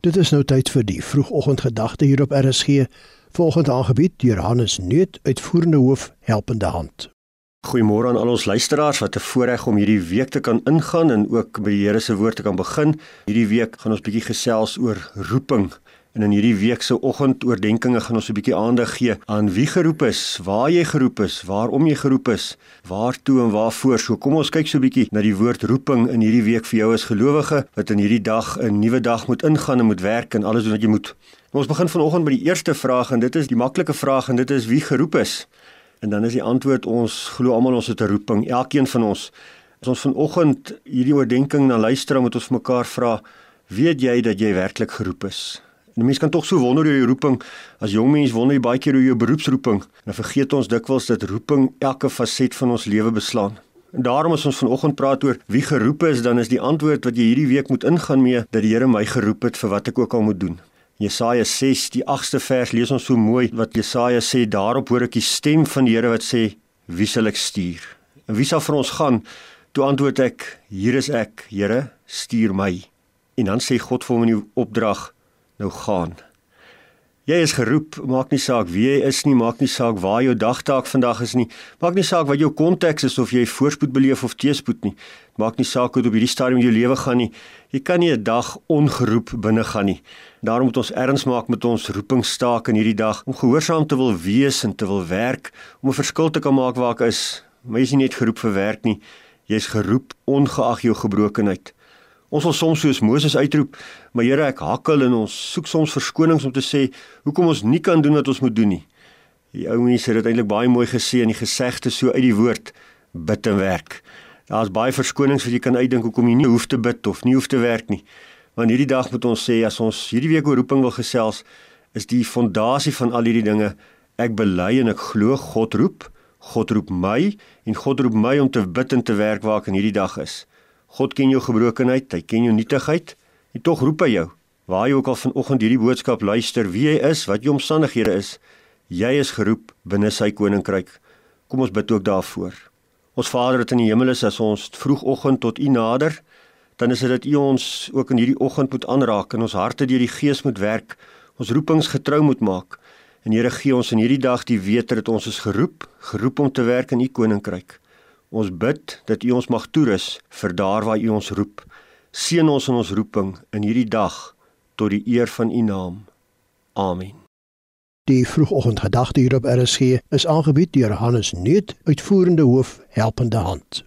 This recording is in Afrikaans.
Dit is nou tyd vir die vroegoggendgedagte hier op RSG. Volgende aangebied deur Hannes Neut, uitvoerende hoof Helpende Hand. Goeiemôre aan al ons luisteraars wat 'n voorreg om hierdie week te kan ingaan en ook by die Here se woord te kan begin. Hierdie week gaan ons bietjie gesels oor roeping. En in hierdie week se oggendoordenkings gaan ons 'n bietjie aandag gee aan wie geroep is, waar jy geroep is, waarom jy geroep is, waartoe en waarvoor. So kom ons kyk so 'n bietjie na die woord roeping in hierdie week vir jou as gelowige wat in hierdie dag 'n nuwe dag moet ingaan en moet werk en alles doen wat jy moet. Ons begin vanoggend by die eerste vraag en dit is die maklike vraag en dit is wie geroep is. En dan is die antwoord ons glo almal ons het 'n roeping, elkeen van ons. As ons vanoggend hierdie oordeenking na luister, moet ons mekaar vra, weet jy dat jy werklik geroep is? En mense kan tog so wonder oor jou roeping. As jong mens wonder jy baie keer oor jou beroepsroeping. En dan vergeet ons dikwels dat roeping elke faset van ons lewe beslaan. En daarom as ons vanoggend praat oor wie geroep is, dan is die antwoord wat jy hierdie week moet ingaan mee dat die Here my geroep het vir wat ek ook al moet doen. Jesaja 6 die 8ste vers lees ons so mooi wat Jesaja sê daarop hoor ek die stem van die Here wat sê wie sal ek stuur en wie sal vir ons gaan toe antwoord ek hier is ek Here stuur my en dan sê God vir hom in die opdrag nou gaan Jy is geroep, maak nie saak wie jy is nie, maak nie saak waar jou dagtaak vandag is nie, maak nie saak wat jou konteks is of jy voorspoed beleef of teëspoed nie. Maak nie saak hoe dit op hierdie stadium in jou lewe gaan nie. Jy kan nie 'n dag ongeroep binne gaan nie. Daarom moet ons erns maak met ons roepingstaak in hierdie dag om gehoorsaam te wil wees en te wil werk, om 'n verskil te kan maak waar ek is. Maar jy is nie net geroep vir werk nie. Jy is geroep ongeag jou gebrokenheid. Ons wil soms soos Moses uitroep, maar Here, ek hakkel en ons soek soms verskonings om te sê hoekom ons nie kan doen wat ons moet doen nie. Die ou mense het dit eintlik baie mooi gesê in die gesegde so uit die woord bid en werk. Daar's baie verskonings wat jy kan uitdink hoekom jy nie hoef te bid of nie hoef te werk nie. Want hierdie dag moet ons sê as ons hierdie week oor roeping wil gesels, is die fondasie van al hierdie dinge ek bely en ek glo God roep. God roep my en God roep my om te bid en te werk waar ek in hierdie dag is. God ken jou gebrokenheid, hy ken jou nietigheid. En tog roep hy jou. Waar jy ook al vanoggend hierdie boodskap luister, wie jy is, wat jou omstandighede is, jy is geroep binne sy koninkryk. Kom ons bid ook daarvoor. Ons Vader wat in die hemel is, as ons vroegoggend tot U nader, dan is dit dat U ons ook in hierdie oggend moet aanraak en ons harte deur die Gees moet werk, ons roepings getrou moet maak. En Here gee ons in hierdie dag die wete dat ons is geroep, geroep om te werk in U koninkryk. Ons bid dat U ons mag toerus vir daar waar U ons roep. Seën ons in ons roeping in hierdie dag tot die eer van U naam. Amen. Die vroegoggendgedagte hier op RSG is aangebied deur Hannes Nuut, uitvoerende hoof helpende hand.